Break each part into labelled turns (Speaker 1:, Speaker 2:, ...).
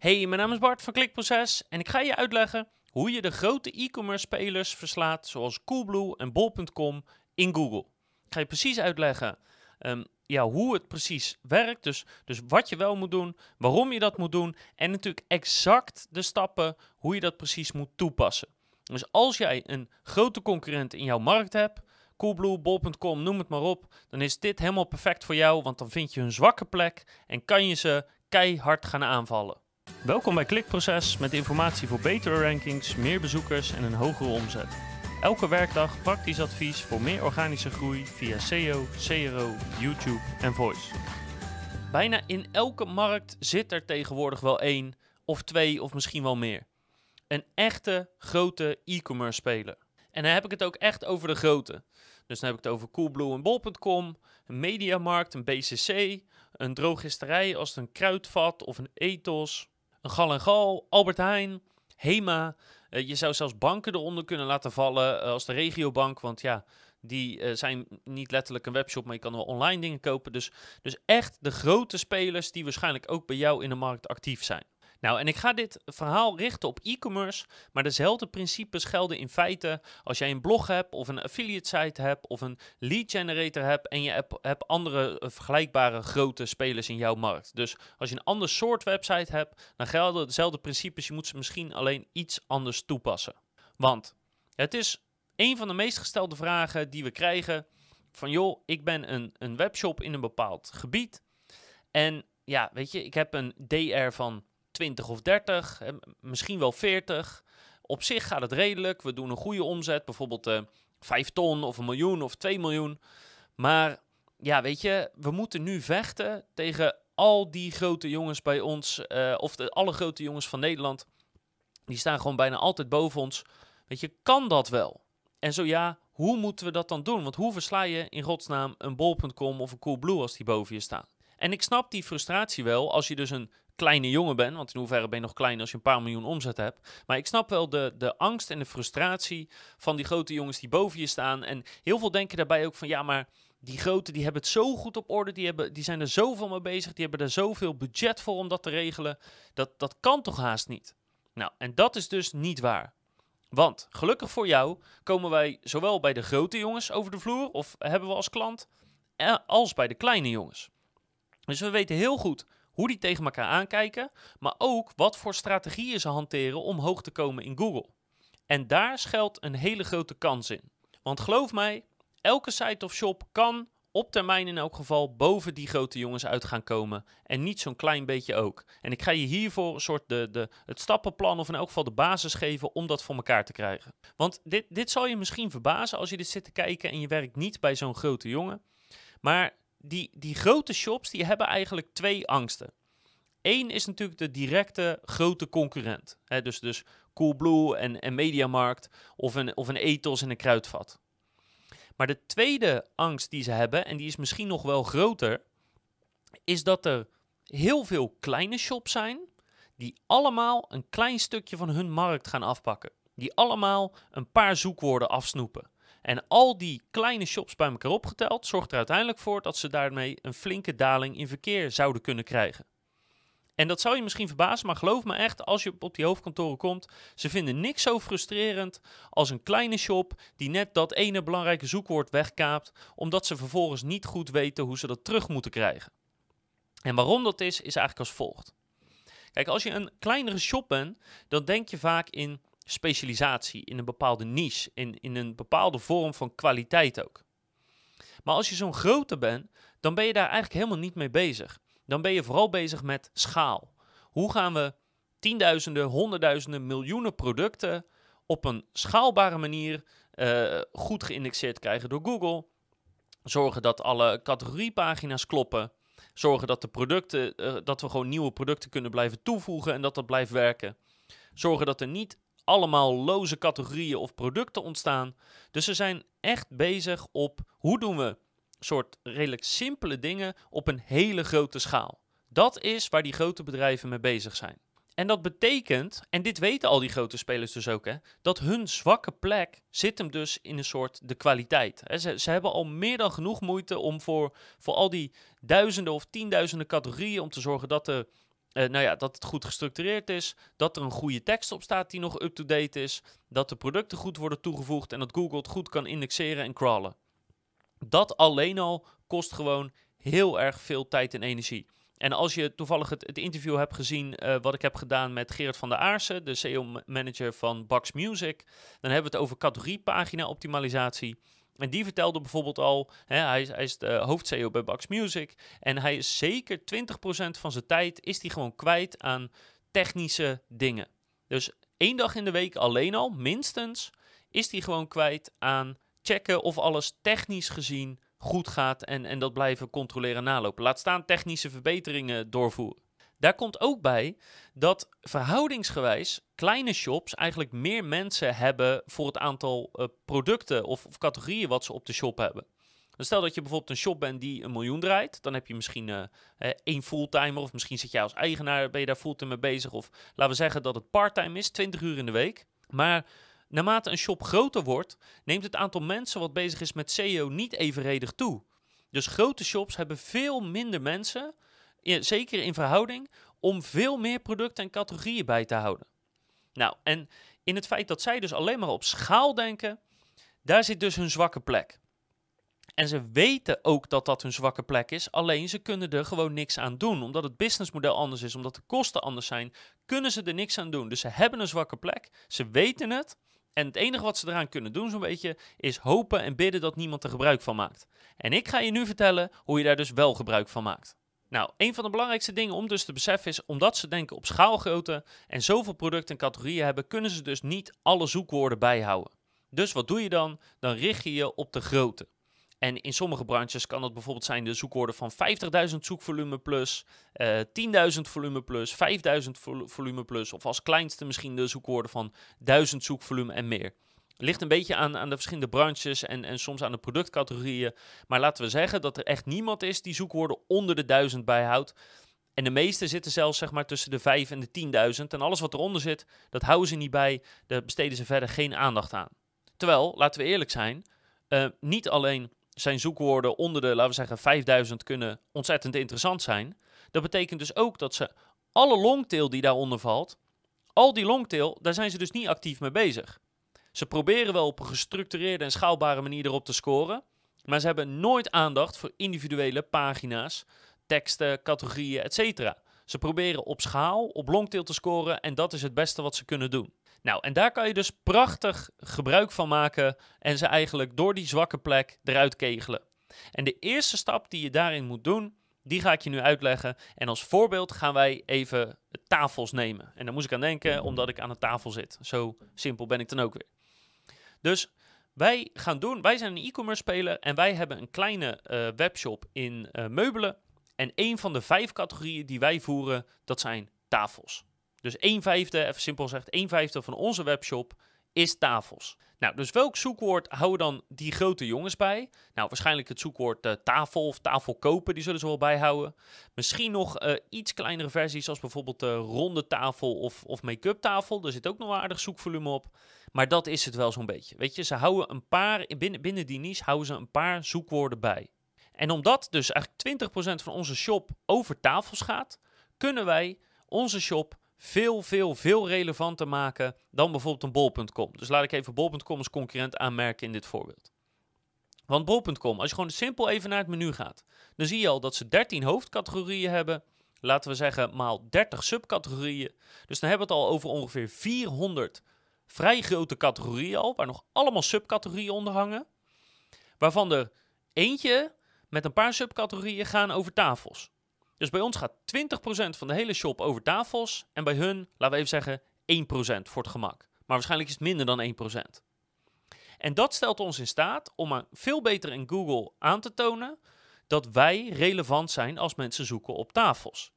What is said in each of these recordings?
Speaker 1: Hey, mijn naam is Bart van Klikproces en ik ga je uitleggen hoe je de grote e-commerce spelers verslaat, zoals Coolblue en Bol.com, in Google. Ik ga je precies uitleggen ehm, ja, hoe het precies werkt, dus, dus wat je wel moet doen, waarom je dat moet doen en natuurlijk exact de stappen hoe je dat precies moet toepassen. Dus als jij een grote concurrent in jouw markt hebt, Coolblue, Bol.com, noem het maar op, dan is dit helemaal perfect voor jou, want dan vind je hun zwakke plek en kan je ze keihard gaan aanvallen. Welkom bij Klikproces met informatie voor betere rankings, meer bezoekers en een hogere omzet. Elke werkdag praktisch advies voor meer organische groei via SEO, CRO, YouTube en Voice. Bijna in elke markt zit er tegenwoordig wel één of twee of misschien wel meer. Een echte grote e-commerce speler. En dan heb ik het ook echt over de grote. Dus dan heb ik het over Coolblue en Bol.com, een mediamarkt, een BCC, een drogisterij als een Kruidvat of een Ethos, een Gal en Gal, Albert Heijn, Hema. Uh, je zou zelfs banken eronder kunnen laten vallen uh, als de regiobank, want ja, die uh, zijn niet letterlijk een webshop, maar je kan wel online dingen kopen. Dus, dus echt de grote spelers die waarschijnlijk ook bij jou in de markt actief zijn. Nou, en ik ga dit verhaal richten op e-commerce, maar dezelfde principes gelden in feite als jij een blog hebt of een affiliate site hebt of een lead generator hebt en je hebt, andere eh, vergelijkbare grote spelers in jouw markt. Dus als je een ander soort website hebt, dan gelden dezelfde principes, je moet ze misschien alleen iets anders toepassen. Want het is een van de meest gestelde vragen die we krijgen van joh, ik ben een, een webshop in een bepaald gebied en ja, weet je, ik heb een DR van 20 of 30, misschien wel 40. Op zich gaat het redelijk. We doen een goede omzet, bijvoorbeeld uh, eh, 5 ton of een miljoen of 2 miljoen. Maar ja, weet je, we moeten nu vechten tegen al die grote jongens bij ons, uh, of de, alle grote jongens van Nederland. Die staan gewoon bijna altijd boven ons. Weet je, kan dat wel? En zo ja, hoe moeten we dat dan doen? Want hoe versla je in godsnaam een bol.com of een Coolblue als die boven je staan? En ik snap die frustratie wel als je dus een kleine jongen ben. Want in hoeverre ben je nog klein als je een paar miljoen omzet hebt. Maar ik snap wel de, de angst en de frustratie van die grote jongens die boven je staan. En heel veel denken daarbij ook van ja, maar die grote die hebben het zo goed op orde. Die, hebben, die zijn er zoveel mee bezig. Die hebben er zoveel budget voor om dat te regelen. Dat, dat kan toch haast niet? Nou, en dat is dus niet waar. Want gelukkig voor jou komen wij zowel bij de grote jongens over de vloer, of hebben we als klant, eh, als bij de kleine jongens. Dus we weten heel goed hoe die tegen elkaar aankijken, maar ook wat voor strategieën ze hanteren om hoog te komen in Google. En daar schuilt een hele grote kans in. Want geloof mij, elke site of shop kan op termijn in elk geval boven die grote jongens uit gaan komen. En niet zo'n klein beetje ook. En ik ga je hiervoor een soort de, de, het stappenplan of in elk geval de basis geven om dat voor elkaar te krijgen. Want dit, dit zal je misschien verbazen als je dit zit te kijken en je werkt niet bij zo'n grote jongen. Maar die, die grote shops die hebben eigenlijk twee angsten. Eén is natuurlijk de directe grote concurrent. Hè, dus, dus Coolblue en, en Mediamarkt of een, of een Ethos en een Kruidvat. Maar de tweede angst die ze hebben, en die is misschien nog wel groter, is dat er heel veel kleine shops zijn die allemaal een klein stukje van hun markt gaan afpakken. Die allemaal een paar zoekwoorden afsnoepen. En al die kleine shops bij elkaar opgeteld zorgt er uiteindelijk voor dat ze daarmee een flinke daling in verkeer zouden kunnen krijgen. En dat zou je misschien verbazen, maar geloof me echt, als je op die hoofdkantoren komt, ze vinden niks zo frustrerend als een kleine shop die net dat ene belangrijke zoekwoord wegkaapt, omdat ze vervolgens niet goed weten hoe ze dat terug moeten krijgen. En waarom dat is, is eigenlijk als volgt. Kijk, als je een kleinere shop bent, dan denk je vaak in specialisatie, in een bepaalde niche, in, in een bepaalde vorm van kwaliteit ook. Maar als je zo'n grote bent, dan ben je daar eigenlijk helemaal niet mee bezig. Dan ben je vooral bezig met schaal. Hoe gaan we tienduizenden, honderdduizenden, miljoenen producten op een schaalbare manier uh, goed geïndexeerd krijgen door Google? Zorgen dat alle categoriepagina's kloppen. Zorgen dat de producten, uh, dat we gewoon nieuwe producten kunnen blijven toevoegen en dat dat blijft werken. Zorgen dat er niet allemaal loze categorieën of producten ontstaan. Dus ze zijn echt bezig op hoe doen we soort redelijk simpele dingen op een hele grote schaal. Dat is waar die grote bedrijven mee bezig zijn. En dat betekent, en dit weten al die grote spelers dus ook, hè, dat hun zwakke plek zit hem dus in een soort de kwaliteit. Ze, ze hebben al meer dan genoeg moeite om voor, voor al die duizenden of tienduizenden categorieën om te zorgen dat er Uh, nou ja, dat het goed gestructureerd is, dat er een goede tekst op staat die nog up-to-date is, dat de producten goed worden toegevoegd en dat Google het goed kan indexeren en crawlen. Dat alleen al kost gewoon heel erg veel tijd en energie. En als je toevallig het, het interview hebt gezien uh, wat ik heb gedaan met Gerard van der Aarsen, de SEO-manager van Bax Music, dan hebben we het over categoriepagina-optimalisatie. En die vertelde bijvoorbeeld al, hè, hij, hij is de hoofd-SEO bij Bax Music, en hij is zeker 20% van zijn tijd is hij gewoon kwijt aan technische dingen. Dus één dag in de week alleen al, minstens, is hij gewoon kwijt aan checken of alles technisch gezien goed gaat en, en dat blijven controleren en nalopen. Laat staan technische verbeteringen doorvoeren. Daar komt ook bij dat verhoudingsgewijs kleine shops eigenlijk meer mensen hebben voor het aantal uh, producten of, of, categorieën wat ze op de shop hebben. Dus stel dat je bijvoorbeeld een shop bent die een miljoen draait, dan heb je misschien uh, één fulltimer of misschien zit jij als eigenaar, ben je daar fulltime mee bezig of laten we zeggen dat het parttime is, 20 uur in de week. Maar Naarmate een shop groter wordt, neemt het aantal mensen wat bezig is met SEO niet evenredig toe. Dus grote shops hebben veel minder mensen, zeker in verhouding, om veel meer producten en categorieën bij te houden. Nou, en in het feit dat zij dus alleen maar op schaal denken, daar zit dus hun zwakke plek. En ze weten ook dat dat hun zwakke plek is, alleen ze kunnen er gewoon niks aan doen. Omdat het businessmodel anders is, omdat de kosten anders zijn, kunnen ze er niks aan doen. Dus ze hebben een zwakke plek, ze weten het, en het enige wat ze eraan kunnen doen, zo'n beetje, is hopen en bidden dat niemand er gebruik van maakt. En ik ga je nu vertellen hoe je daar dus wel gebruik van maakt. Nou, een van de belangrijkste dingen om dus te beseffen is, omdat ze denken op schaalgrootte en zoveel producten en categorieën hebben, kunnen ze dus niet alle zoekwoorden bijhouden. Dus wat doe je dan? Dan richt je je op de grootte. En in sommige branches kan dat bijvoorbeeld zijn de zoekwoorden van 50.000 zoekvolume plus, uh, eh, 10.000 volume plus, 5.000 volume plus, of als kleinste misschien de zoekwoorden van 1000 zoekvolume en meer. Ligt een beetje aan, aan de verschillende branches en, en soms aan de productcategorieën. Maar laten we zeggen dat er echt niemand is die zoekwoorden onder de 1000 bijhoudt. En de meeste zitten zelfs zeg maar tussen de 5 en de 10.000. En alles wat eronder zit, dat houden ze niet bij. Daar besteden ze verder geen aandacht aan. Terwijl, laten we eerlijk zijn, uh, niet alleen zijn zoekwoorden onder de, laten we zeggen, 5000 kunnen ontzettend interessant zijn. Dat betekent dus ook dat ze alle longtail die daaronder valt, al die longtail, daar zijn ze dus niet actief mee bezig. Ze proberen wel op een gestructureerde en schaalbare manier erop te scoren, maar ze hebben nooit aandacht voor individuele pagina's, teksten, categorieën, etc. Ze proberen op schaal, op longtail te scoren en dat is het beste wat ze kunnen doen. Nou, en daar kan je dus prachtig gebruik van maken en ze eigenlijk door die zwakke plek eruit kegelen. En de eerste stap die je daarin moet doen, die ga ik je nu uitleggen. En als voorbeeld gaan wij even tafels nemen. En daar moest ik aan denken omdat ik aan de tafel zit. Zo simpel ben ik dan ook weer. Dus wij gaan doen, wij zijn een e-commerce speler en wij hebben een kleine uh, webshop in uh, meubelen. En een van de vijf categorieën die wij voeren, dat zijn tafels. Dus 1 vijfde, even simpel gezegd, 1 vijfde van onze webshop is tafels. Nou, dus welk zoekwoord houden dan die grote jongens bij? Nou, waarschijnlijk het zoekwoord uh, tafel of tafel kopen, die zullen ze wel bijhouden. Misschien nog uh, iets kleinere versies, zoals bijvoorbeeld uh, ronde tafel of, of make-up tafel. Daar zit ook nog aardig zoekvolume op. Maar dat is het wel zo'n beetje. Weet je, ze houden een paar, binnen, binnen die niche houden ze een paar zoekwoorden bij. En omdat dus eigenlijk 20% van onze shop over tafels gaat, kunnen wij onze shop veel, veel, veel relevanter maken dan bijvoorbeeld een bol.com. Dus laat ik even bol.com als concurrent aanmerken in dit voorbeeld. Want bol.com, als je gewoon simpel even naar het menu gaat, dan zie je al dat ze 13 hoofdcategorieën hebben. Laten we zeggen maal 30 subcategorieën. Dus dan hebben we het al over ongeveer 400 vrij grote categorieën al, waar nog allemaal subcategorieën onder hangen. Waarvan er eentje met een paar subcategorieën gaan over tafels. Dus bij ons gaat 20% van de hele shop over tafels. En bij hun, laten we even zeggen, 1% voor het gemak. Maar waarschijnlijk is het minder dan 1%. En dat stelt ons in staat om veel beter in Google aan te tonen dat wij relevant zijn als mensen zoeken op tafels.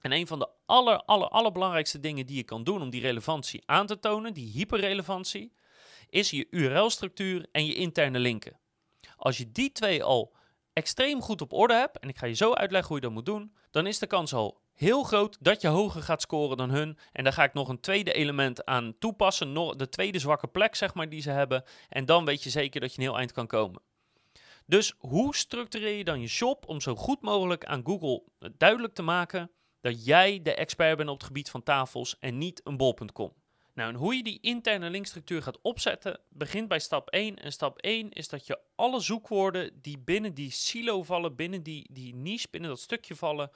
Speaker 1: En een van de aller, aller, allerbelangrijkste dingen die je kan doen om die relevantie aan te tonen, die hyperrelevantie, is je URL-structuur en je interne linken. Als je die twee al extreem goed op orde hebt, en ik ga je zo uitleggen hoe je dat moet doen, dan is de kans al heel groot dat je hoger gaat scoren dan hun. En daar ga ik nog een tweede element aan toepassen, de tweede zwakke plek zeg maar die ze hebben. En dan weet je zeker dat je een heel eind kan komen. Dus hoe structureer je dan je shop om zo goed mogelijk aan Google duidelijk te maken dat jij de expert bent op het gebied van tafels en niet een bol.com. Nou, en hoe je die interne linkstructuur gaat opzetten, begint bij stap 1. En stap 1 is dat je alle zoekwoorden die binnen die silo vallen, binnen die, die niche, binnen dat stukje vallen,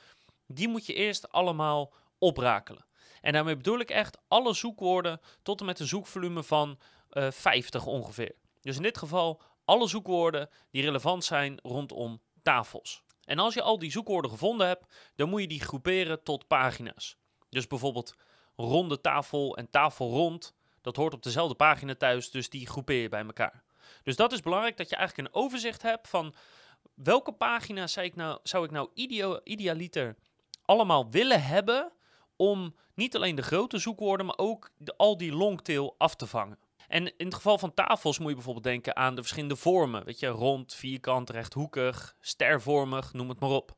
Speaker 1: die moet je eerst allemaal oprakelen. En daarmee bedoel ik echt alle zoekwoorden tot en met een zoekvolume van uh, eh, 50 ongeveer. Dus in dit geval alle zoekwoorden die relevant zijn rondom tafels. En als je al die zoekwoorden gevonden hebt, dan moet je die groeperen tot pagina's. Dus bijvoorbeeld ronde tafel en tafel rond, dat hoort op dezelfde pagina thuis, dus die groepeer je bij elkaar. Dus dat is belangrijk dat je eigenlijk een overzicht hebt van welke pagina's zou ik nou, zou ik nou idealiter allemaal willen hebben om niet alleen de grote zoekwoorden, maar ook al die longtail af te vangen. En in het geval van tafels moet je bijvoorbeeld denken aan de verschillende vormen. Weet je, rond, vierkant, rechthoekig, stervormig, noem het maar op.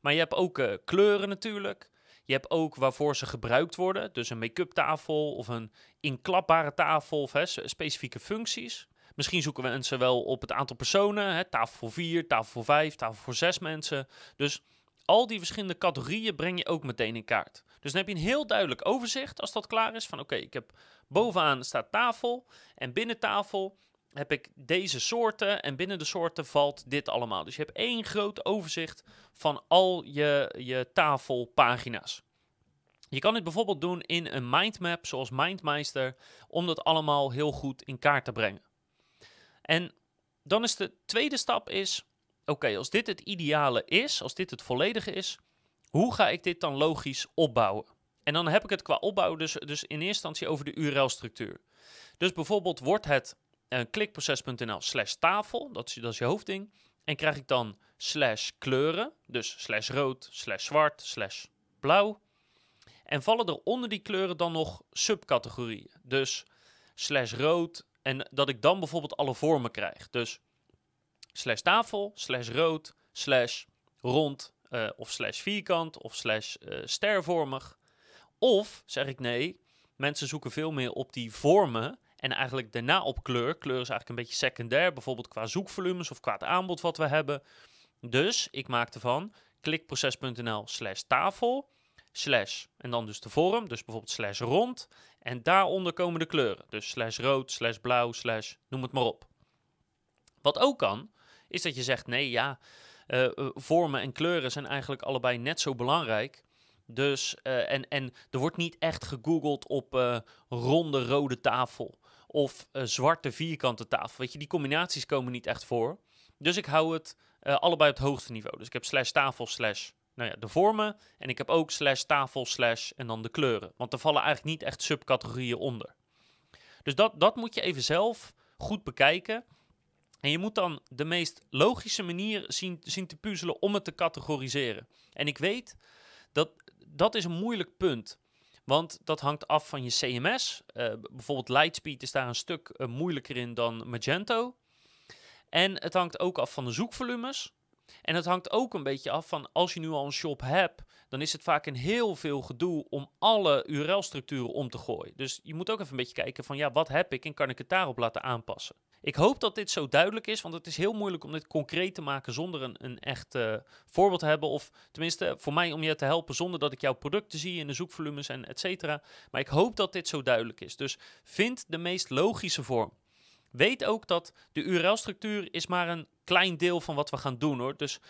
Speaker 1: Maar je hebt ook uh, kleuren natuurlijk. Je hebt ook waarvoor ze gebruikt worden. Dus een make-up tafel of een inklapbare tafel of specifieke functies. Misschien zoeken we mensen wel op het aantal personen. Hè, tafel voor vier, tafel voor vijf, tafel voor zes mensen. Dus al die verschillende categorieën breng je ook meteen in kaart. Dus dan heb je een heel duidelijk overzicht als dat klaar is. Van oké, ik heb bovenaan staat tafel en binnen tafel heb ik deze soorten en binnen de soorten valt dit allemaal. Dus je hebt één groot overzicht van al je, je tafelpagina's. Je kan dit bijvoorbeeld doen in een mindmap zoals MindMeister om dat allemaal heel goed in kaart te brengen. En dan is de tweede stap is, oké, als dit het ideale is, als dit het volledige is, hoe ga ik dit dan logisch opbouwen? En dan heb ik het qua opbouw dus, dus in eerste instantie over de URL-structuur. Dus bijvoorbeeld wordt het uh, klikproces.nl slash tafel, dat is, je hoofdding. En krijg ik dan slash kleuren, dus slash rood, slash zwart, slash blauw. En vallen er onder die kleuren dan nog subcategorieën. Dus slash rood en dat ik dan bijvoorbeeld alle vormen krijg. Dus slash tafel, slash rood, slash rond uh, of slash vierkant of slash uh, stervormig. Of zeg ik nee, mensen zoeken veel meer op die vormen en eigenlijk daarna op kleur. Kleur is eigenlijk een beetje secundair, bijvoorbeeld qua zoekvolumes of qua het aanbod wat we hebben. Dus ik maak ervan klikproces.nl slash tafel, slash en dan dus de vorm, dus bijvoorbeeld slash rond. En daaronder komen de kleuren, dus slash rood, slash blauw, slash noem het maar op. Wat ook kan, is dat je zegt nee ja, uh, vormen en kleuren zijn eigenlijk allebei net zo belangrijk. Dus, uh, en, en er wordt niet echt gegoogeld op uh, ronde rode tafel of uh, zwarte vierkante tafel. Weet je, die combinaties komen niet echt voor. Dus ik hou het allebei op het hoogste niveau. Dus ik heb slash tafel slash nou ja, de vormen. En ik heb ook slash tafel slash en dan de kleuren. Want er vallen eigenlijk niet echt subcategorieën onder. Dus dat, dat moet je even zelf goed bekijken. En je moet dan de meest logische manier zien, zien te puzzelen om het te categoriseren. En ik weet dat dat is een moeilijk punt. Want dat hangt af van je CMS. Eh, bijvoorbeeld Lightspeed is daar een stuk uh, moeilijker in dan Magento. En het hangt ook af van de zoekvolumes. En het hangt ook een beetje af van als je nu al een shop hebt, dan is het vaak een heel veel gedoe om alle URL-structuren om te gooien. Dus je moet ook even een beetje kijken van ja, wat heb ik en kan ik het daarop laten aanpassen. Ik hoop dat dit zo duidelijk is, want het is heel moeilijk om dit concreet te maken zonder een, een echt uh, voorbeeld te hebben. Of tenminste, voor mij om je te helpen zonder dat ik jouw producten zie in de zoekvolumes en et cetera. Maar ik hoop dat dit zo duidelijk is. Dus vind de meest logische vorm. Weet ook dat de URL-structuur is maar een klein deel van wat we gaan doen hoor. Dus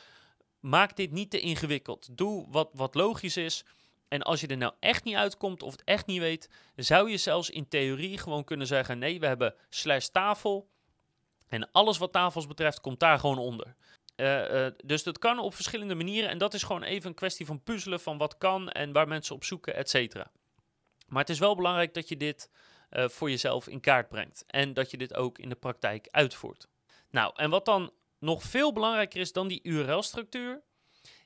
Speaker 1: maak dit niet te ingewikkeld. Doe wat, wat logisch is. En als je er nou echt niet uitkomt of het echt niet weet, zou je zelfs in theorie gewoon kunnen zeggen: nee, we hebben slash tafel. En alles wat tafels betreft komt daar gewoon onder. Uh, uh, dus dat kan op verschillende manieren. En dat is gewoon even een kwestie van puzzelen van wat kan en waar mensen op zoeken, et cetera. Maar het is wel belangrijk dat je dit uh, voor jezelf in kaart brengt. En dat je dit ook in de praktijk uitvoert. Nou, en wat dan nog veel belangrijker is dan die URL-structuur,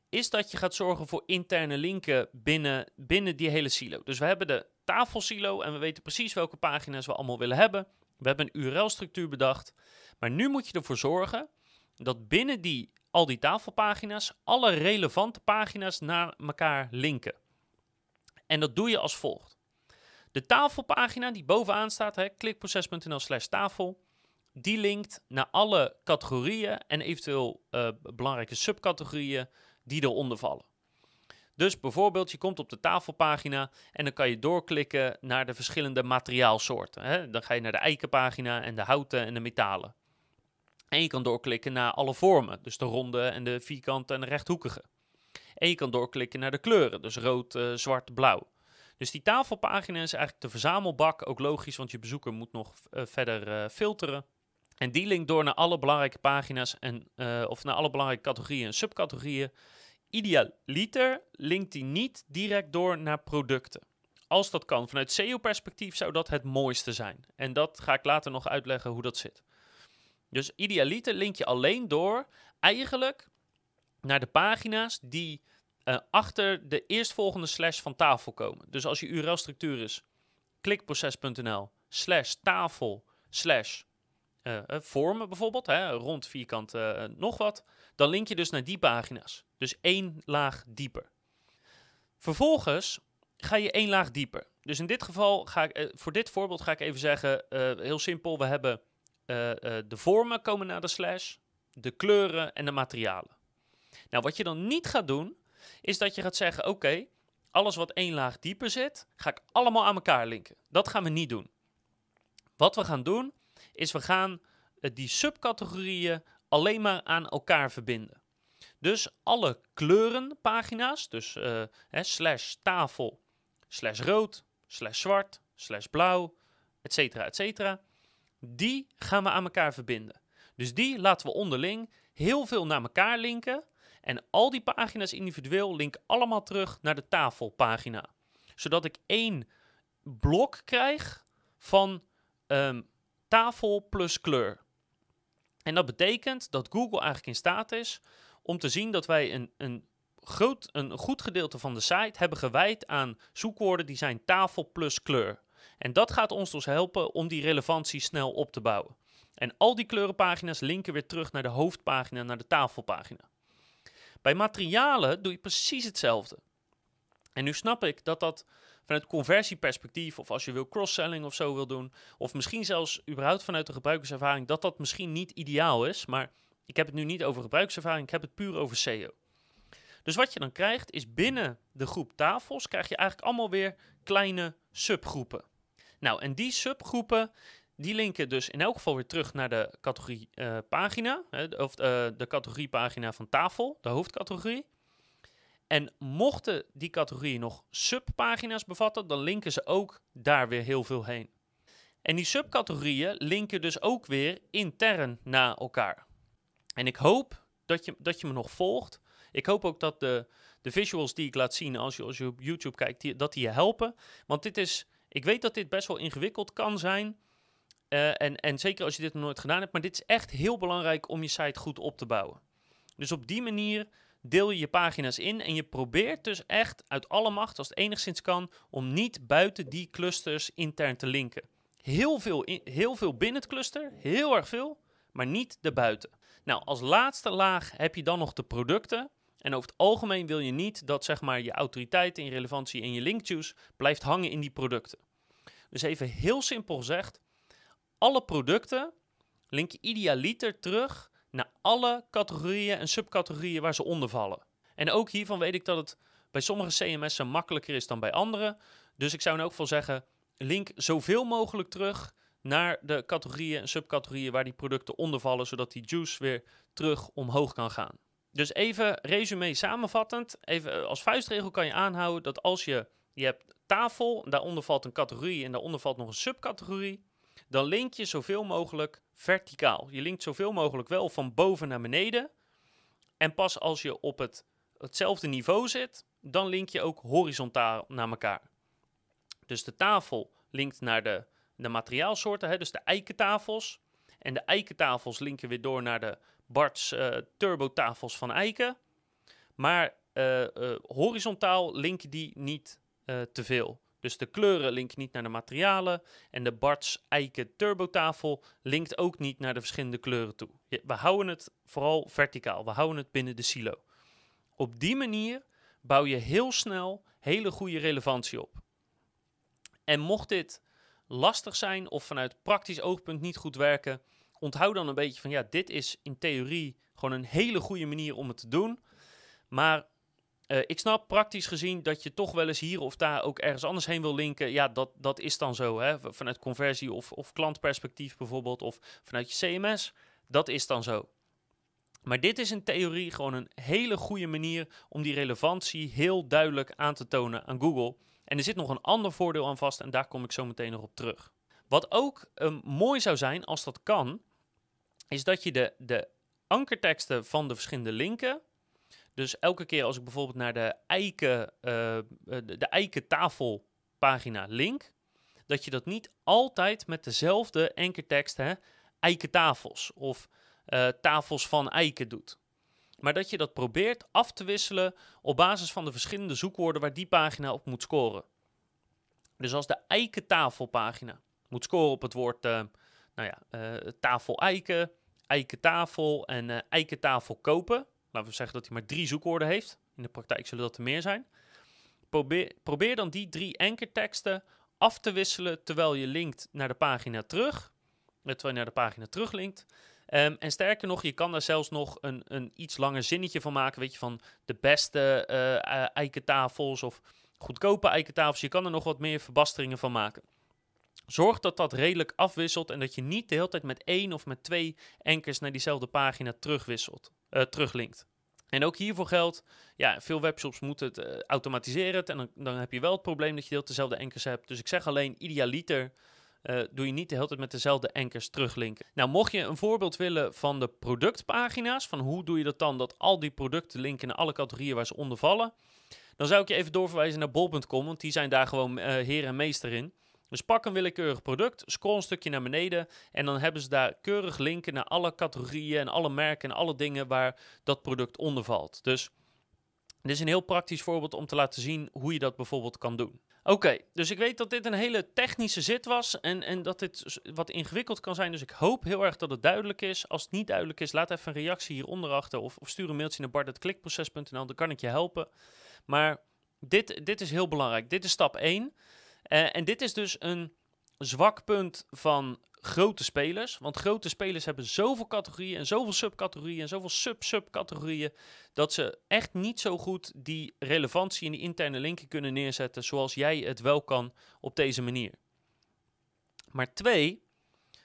Speaker 1: is dat je gaat zorgen voor interne linken binnen, binnen die hele silo. Dus we hebben de tafelsilo en we weten precies welke pagina's we allemaal willen hebben. We hebben een URL-structuur bedacht. Maar nu moet je ervoor zorgen dat binnen die, al die tafelpagina's alle relevante pagina's naar elkaar linken. En dat doe je als volgt. De tafelpagina die bovenaan staat, klikproces.nl slash tafel, die linkt naar alle categorieën en eventueel uh, belangrijke subcategorieën die eronder vallen. Dus bijvoorbeeld, je komt op de tafelpagina en dan kan je doorklikken naar de verschillende materiaalsoorten. Hè? Dan ga je naar de eikenpagina en de houten en de metalen. En je kan doorklikken naar alle vormen, dus de ronde en de vierkante en de rechthoekige. En je kan doorklikken naar de kleuren, dus rood, uh, zwart, blauw. Dus die tafelpagina is eigenlijk de verzamelbak, ook logisch, want je bezoeker moet nog uh, verder uh, filteren. En die linkt door naar alle belangrijke pagina's en, of naar alle belangrijke categorieën en subcategorieën. Idealiter linkt die niet direct door naar producten. Als dat kan, vanuit SEO-perspectief zou dat het mooiste zijn. En dat ga ik later nog uitleggen hoe dat zit. Dus idealiter link je alleen door eigenlijk naar de pagina's die uh, achter de eerstvolgende slash van tafel komen. Dus als je URL-structuur is klikproces.nl slash tafel slash uh, vormen bijvoorbeeld, hè, rond vierkant nog wat, dan link je dus naar die pagina's. Dus één laag dieper. Vervolgens ga je één laag dieper. Dus in dit geval ga ik, voor dit voorbeeld ga ik even zeggen, heel simpel, we hebben de vormen komen naar de slash, de kleuren en de materialen. Nou, wat je dan niet gaat doen, is dat je gaat zeggen: oké, alles wat één laag dieper zit, ga ik allemaal aan elkaar linken. Dat gaan we niet doen. Wat we gaan doen, is we gaan die subcategorieën alleen maar aan elkaar verbinden. Dus alle kleurenpagina's, dus uh, hè, slash tafel, slash rood, slash zwart, slash blauw, et cetera, et cetera, die gaan we aan elkaar verbinden. Dus die laten we onderling heel veel naar elkaar linken en al die pagina's individueel linken allemaal terug naar de tafelpagina. Zodat ik één blok krijg van um, tafel plus kleur. En dat betekent dat Google eigenlijk in staat is om te zien dat wij een, een, groot, een goed gedeelte van de site hebben gewijd aan zoekwoorden die zijn tafel plus kleur. En dat gaat ons dus helpen om die relevantie snel op te bouwen. En al die kleurenpagina's linken weer terug naar de hoofdpagina, naar de tafelpagina. Bij materialen doe je precies hetzelfde. En nu snap ik dat dat vanuit conversieperspectief, of als je wil cross-selling of zo wil doen, of misschien zelfs überhaupt vanuit de gebruikerservaring, dat dat misschien niet ideaal is. Maar ik heb het nu niet over gebruikerservaring, ik heb het puur over SEO. Dus wat je dan krijgt, is binnen de groep tafels, krijg je eigenlijk allemaal weer kleine subgroepen. Nou, en die subgroepen, die linken dus in elk geval weer terug naar de categorie uh, pagina, of uh, de categoriepagina van tafel, de hoofdcategorie. En mochten die categorieën nog subpagina's bevatten, dan linken ze ook daar weer heel veel heen. En die subcategorieën linken dus ook weer intern naar elkaar. En ik hoop dat je, dat je me nog volgt. Ik hoop ook dat de, de visuals die ik laat zien als je, als je op YouTube kijkt, dat die je helpen. Want dit is, ik weet dat dit best wel ingewikkeld kan zijn. Uh, en, en zeker als je dit nog nooit gedaan hebt. Maar dit is echt heel belangrijk om je site goed op te bouwen. Dus op die manier deel je je pagina's in en je probeert dus echt uit alle macht, als het enigszins kan, om niet buiten die clusters intern te linken. Heel veel, in, heel veel binnen het cluster, heel erg veel, maar niet erbuiten. Nou, als laatste laag heb je dan nog de producten. En over het algemeen wil je niet dat zeg maar, je autoriteit en je relevantie en je linkjuice blijft hangen in die producten. Dus even heel simpel gezegd, alle producten link je idealiter terug naar alle categorieën en subcategorieën waar ze onder vallen. En ook hiervan weet ik dat het bij sommige CMS'en makkelijker is dan bij andere. Dus ik zou in elk geval zeggen, link zoveel mogelijk terug naar de categorieën en subcategorieën waar die producten onder vallen, zodat die juice weer terug omhoog kan gaan. Dus even resume samenvattend, even als vuistregel kan je aanhouden dat als je, je hebt tafel, daaronder valt een categorie en daaronder valt nog een subcategorie, dan link je zoveel mogelijk verticaal. Je linkt zoveel mogelijk wel van boven naar beneden. En pas als je op het, hetzelfde niveau zit, dan link je ook horizontaal naar elkaar. Dus de tafel linkt naar de, de materiaalsoorten, hè, dus de eikentafels. En de eikentafels linken weer door naar de Bart's uh, turbotafels van eiken. Maar uh, uh, horizontaal linken die niet te veel. Dus de kleuren linken niet naar de materialen en de Bart's eiken turbotafel linkt ook niet naar de verschillende kleuren toe. We houden het vooral verticaal, we houden het binnen de silo. Op die manier bouw je heel snel hele goede relevantie op. En mocht dit lastig zijn of vanuit praktisch oogpunt niet goed werken, onthoud dan een beetje van ja, dit is in theorie gewoon een hele goede manier om het te doen. Maar Eh, ik snap praktisch gezien dat je toch wel eens hier of daar ook ergens anders heen wil linken. Ja, dat, dat is dan zo. Hè? Vanuit conversie of, of klantperspectief bijvoorbeeld, of vanuit je CMS. Dat is dan zo. Maar dit is in theorie gewoon een hele goede manier om die relevantie heel duidelijk aan te tonen aan Google. En er zit nog een ander voordeel aan vast en daar kom ik zo meteen nog op terug. Wat ook um, mooi zou zijn als dat kan, is dat je de, de ankerteksten van de verschillende linken. Dus elke keer als ik bijvoorbeeld naar de eiken, uh, de, de eiken tafelpagina link, dat je dat niet altijd met dezelfde ankertekst, hè, eikentafels of uh, tafels van eiken doet. Maar dat je dat probeert af te wisselen op basis van de verschillende zoekwoorden waar die pagina op moet scoren. Dus als de eikentafelpagina moet scoren op het woord uh, nou ja, tafel eiken, eikentafel en eikentafel kopen. We zeggen dat hij maar drie zoekwoorden heeft. In de praktijk zullen dat er meer zijn. Probeer, probeer dan die drie ankerteksten af te wisselen terwijl je linkt naar de pagina terug. Terwijl je naar de pagina teruglinkt. Um, en sterker nog, je kan daar zelfs nog een, een iets langer zinnetje van maken. Weet je, van de beste uh, eikentafels of goedkope eikentafels. Je kan er nog wat meer verbasteringen van maken. Zorg dat dat redelijk afwisselt en dat je niet de hele tijd met één of met twee enkers naar diezelfde pagina terugwisselt, uh, teruglinkt. En ook hiervoor geldt, ja, veel webshops moeten het uh, automatiseren. En dan, dan, heb je wel het probleem dat je heel dezelfde enkers hebt. Dus ik zeg alleen, idealiter uh, doe je niet de hele tijd met dezelfde enkers teruglinken. Nou, mocht je een voorbeeld willen van de productpagina's, van hoe doe je dat dan, dat al die producten linken naar alle categorieën waar ze onder vallen, dan zou ik je even doorverwijzen naar bol.com, want die zijn daar gewoon uh, heer en meester in. Dus pak een willekeurig product, scroll een stukje naar beneden en dan hebben ze daar keurig linken naar alle categorieën en alle merken en alle dingen waar dat product onder valt. Dus dit is een heel praktisch voorbeeld om te laten zien hoe je dat bijvoorbeeld kan doen. Oké, dus ik weet dat dit een hele technische zit was en, en dat dit wat ingewikkeld kan zijn. Dus ik hoop heel erg dat het duidelijk is. Als het niet duidelijk is, laat even een reactie hieronder achter of, of stuur een mailtje naar bart.klikproces.nl, dan kan ik je helpen. Maar dit, dit is heel belangrijk. Dit is stap 1. Uh, en dit is dus een zwak punt van grote spelers. Want grote spelers hebben zoveel categorieën en zoveel subcategorieën en zoveel sub-subcategorieën. Dat ze echt niet zo goed die relevantie in die interne linken kunnen neerzetten. Zoals jij het wel kan op deze manier. Maar twee,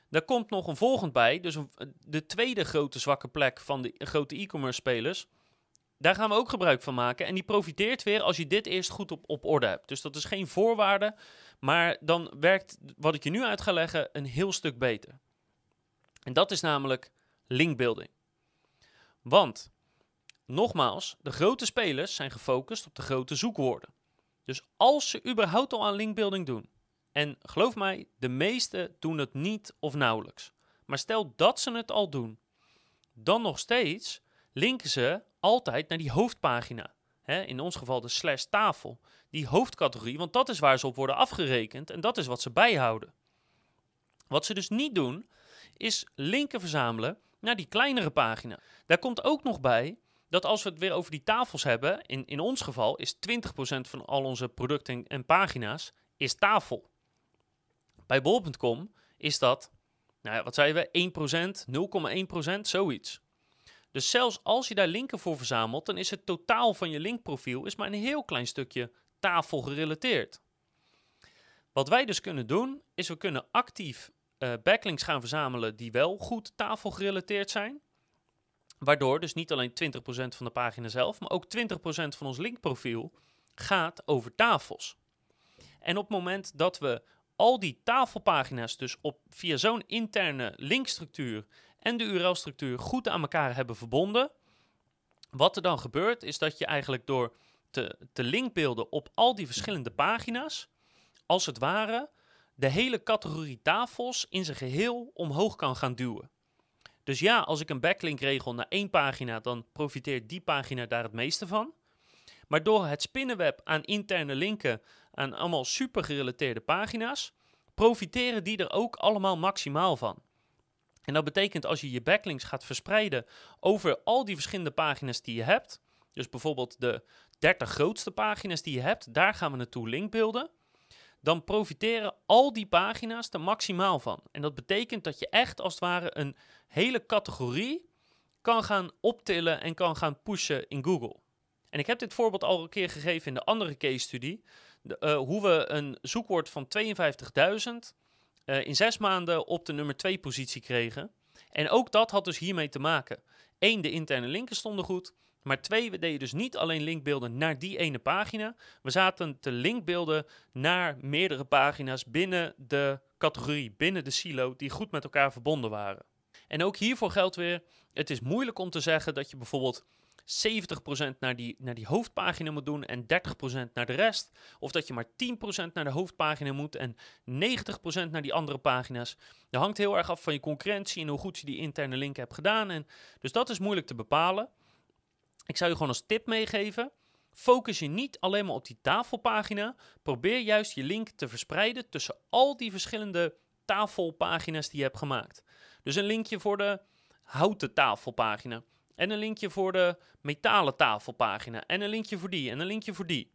Speaker 1: daar komt nog een volgend bij. Dus de tweede grote zwakke plek van de grote e-commerce spelers. Daar gaan we ook gebruik van maken. En die profiteert weer als je dit eerst goed op, op orde hebt. Dus dat is geen voorwaarde. Maar dan werkt wat ik je nu uit ga leggen een heel stuk beter. En dat is namelijk linkbuilding. Want, nogmaals, de grote spelers zijn gefocust op de grote zoekwoorden. Dus als ze überhaupt al aan linkbuilding doen, en geloof mij, de meeste doen het niet of nauwelijks. Maar stel dat ze het al doen, dan nog steeds linken ze altijd naar die hoofdpagina. in ons geval de slash tafel. Die hoofdcategorie, want dat is waar ze op worden afgerekend en dat is wat ze bijhouden. Wat ze dus niet doen, is linken verzamelen naar die kleinere pagina. Daar komt ook nog bij dat als we het weer over die tafels hebben, in, in ons geval is 20% van al onze producten en pagina's is tafel. Bij bol.com is dat, nou ja, wat zeiden we, 1%, 0,1%, zoiets. Dus zelfs als je daar linken voor verzamelt, dan is het totaal van je linkprofiel is maar een heel klein stukje tafel gerelateerd. Wat wij dus kunnen doen, is we kunnen actief uh, backlinks gaan verzamelen die wel goed tafel gerelateerd zijn. Waardoor dus niet alleen 20% van de pagina zelf, maar ook 20% van ons linkprofiel gaat over tafels. En op het moment dat we al die tafelpagina's dus op, via zo'n interne linkstructuur en de URL-structuur goed aan elkaar hebben verbonden. Wat er dan gebeurt, is dat je eigenlijk door te, te linkbeelden op al die verschillende pagina's, als het ware, de hele categorie tafels in zijn geheel omhoog kan gaan duwen. Dus ja, als ik een backlink regel naar één pagina, dan profiteert die pagina daar het meeste van. Maar door het spinnenweb aan interne linken aan allemaal super gerelateerde pagina's, profiteren die er ook allemaal maximaal van. En dat betekent als je je backlinks gaat verspreiden over al die verschillende pagina's die je hebt, dus bijvoorbeeld de 30 grootste pagina's die je hebt, daar gaan we naartoe linkbeelden, dan profiteren al die pagina's er maximaal van. En dat betekent dat je echt als het ware een hele categorie kan gaan optillen en kan gaan pushen in Google. En ik heb dit voorbeeld al een keer gegeven in de andere case studie. De, hoe we een zoekwoord van 52.000 in zes maanden op de nummer 2 positie kregen. En ook dat had dus hiermee te maken. Eén, de interne linken stonden goed. Maar twee, we deden dus niet alleen linkbeelden naar die ene pagina. We zaten te linkbeelden naar meerdere pagina's binnen de categorie, binnen de silo, die goed met elkaar verbonden waren. En ook hiervoor geldt weer, het is moeilijk om te zeggen dat je bijvoorbeeld 70% naar die, naar die hoofdpagina moet doen en 30% naar de rest. Of dat je maar 10% naar de hoofdpagina moet en 90% naar die andere pagina's. Dat hangt heel erg af van je concurrentie en hoe goed je die interne link hebt gedaan. En dus dat is moeilijk te bepalen. Ik zou je gewoon als tip meegeven. Focus je niet alleen maar op die tafelpagina. Probeer juist je link te verspreiden tussen al die verschillende tafelpagina's die je hebt gemaakt. Dus een linkje voor de houten tafelpagina. En een linkje voor de metalen tafelpagina. En een linkje voor die. En een linkje voor die.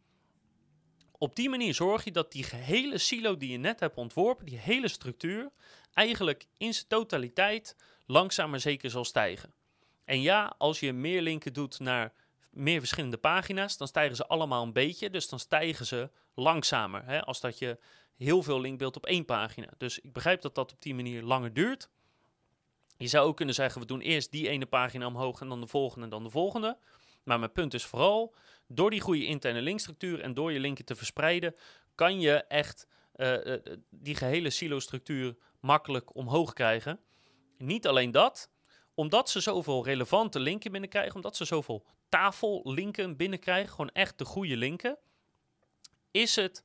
Speaker 1: Op die manier zorg je dat die gehele silo die je net hebt ontworpen, die hele structuur, eigenlijk in zijn totaliteit langzaam maar zeker zal stijgen. En ja, als je meer linken doet naar meer verschillende pagina's, dan stijgen ze allemaal een beetje. Dus dan stijgen ze langzamer. Hè, als dat je heel veel linkbeeld op één pagina. Dus ik begrijp dat dat op die manier langer duurt. Je zou ook kunnen zeggen, we doen eerst die ene pagina omhoog en dan de volgende en dan de volgende. Maar mijn punt is vooral, door die goede interne linkstructuur en door je linken te verspreiden, kan je echt uh, die gehele silo-structuur makkelijk omhoog krijgen. Niet alleen dat, omdat ze zoveel relevante linken binnenkrijgen, omdat ze zoveel tafellinken binnenkrijgen, gewoon echt de goede linken, is het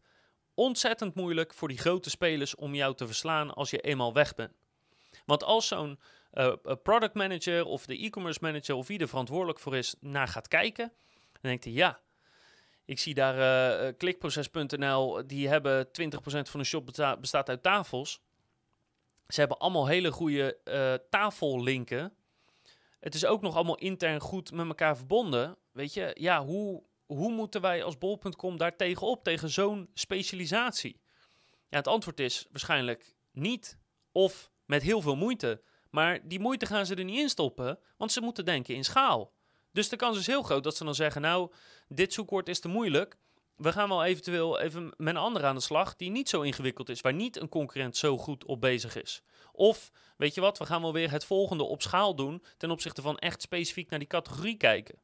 Speaker 1: ontzettend moeilijk voor die grote spelers om jou te verslaan als je eenmaal weg bent. Want als zo'n uh, product manager of de e-commerce manager of wie er verantwoordelijk voor is naar gaat kijken, dan denkt hij ja. Ik zie daar uh, klikproces.nl, die hebben 20% van de shop bestaat uit tafels. Ze hebben allemaal hele goede tafellinken. Het is ook nog allemaal intern goed met elkaar verbonden. Weet je, ja, hoe, hoe moeten wij als bol.com daar tegenop, tegen zo'n specialisatie? Ja, het antwoord is waarschijnlijk niet of met heel veel moeite. Maar die moeite gaan ze er niet in stoppen, want ze moeten denken in schaal. Dus de kans is heel groot dat ze dan zeggen: Nou, dit zoekwoord is te moeilijk. We gaan wel eventueel even met een ander aan de slag die niet zo ingewikkeld is, waar niet een concurrent zo goed op bezig is. Of weet je wat, we gaan wel weer het volgende op schaal doen ten opzichte van echt specifiek naar die categorie kijken.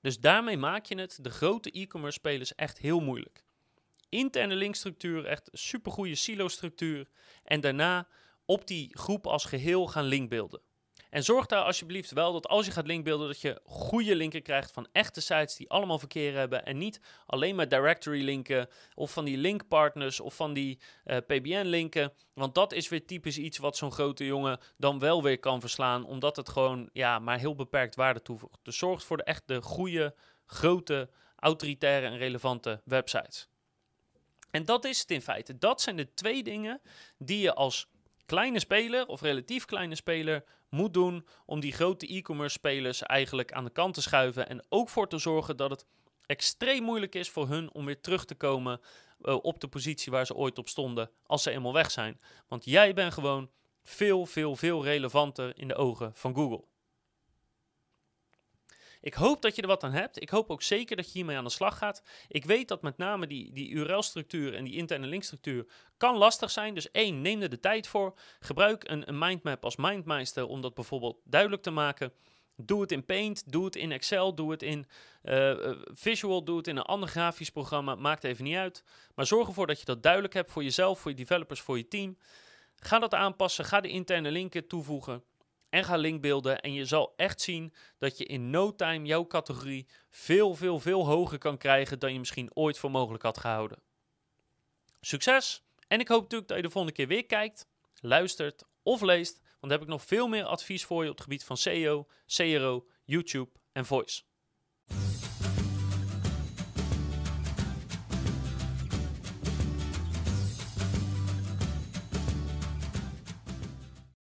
Speaker 1: Dus daarmee maak je het de grote e-commerce spelers echt heel moeilijk. Interne linkstructuur, echt supergoeie silo-structuur. En daarna op die groep als geheel gaan linkbeelden. En zorg daar alsjeblieft wel dat als je gaat linkbeelden, dat je goede linken krijgt van echte sites die allemaal verkeer hebben. En niet alleen maar directory linken of van die linkpartners of van die eh, PBN linken. Want dat is weer typisch iets wat zo'n grote jongen dan wel weer kan verslaan. Omdat het gewoon ja, maar heel beperkt waarde toevoegt. Dus zorg voor de echt de goede, grote, autoritaire en relevante websites. En dat is het in feite. Dat zijn de twee dingen die je als kleine speler of relatief kleine speler moet doen om die grote e-commerce spelers eigenlijk aan de kant te schuiven en ook voor te zorgen dat het extreem moeilijk is voor hun om weer terug te komen uh, op de positie waar ze ooit op stonden als ze eenmaal weg zijn. Want jij bent gewoon veel, veel, veel relevanter in de ogen van Google. Ik hoop dat je er wat aan hebt. Ik hoop ook zeker dat je hiermee aan de slag gaat. Ik weet dat met name die, die URL-structuur en die interne linkstructuur kan lastig zijn. Dus één, neem er de tijd voor. Gebruik een, een mindmap als Mindmeister om dat bijvoorbeeld duidelijk te maken. Doe het in Paint, doe het in Excel, doe het in uh, Visual, doe het in een ander grafisch programma. Maakt even niet uit. Maar zorg ervoor dat je dat duidelijk hebt voor jezelf, voor je developers, voor je team. Ga dat aanpassen, ga de interne linken toevoegen en ga linkbeelden. En je zal echt zien dat je in no time jouw categorie veel, veel, veel hoger kan krijgen dan je misschien ooit voor mogelijk had gehouden. Succes! En ik hoop natuurlijk dat je de volgende keer weer kijkt, luistert of leest. Want heb ik nog veel meer advies voor je op het gebied van SEO, CRO, YouTube en Voice.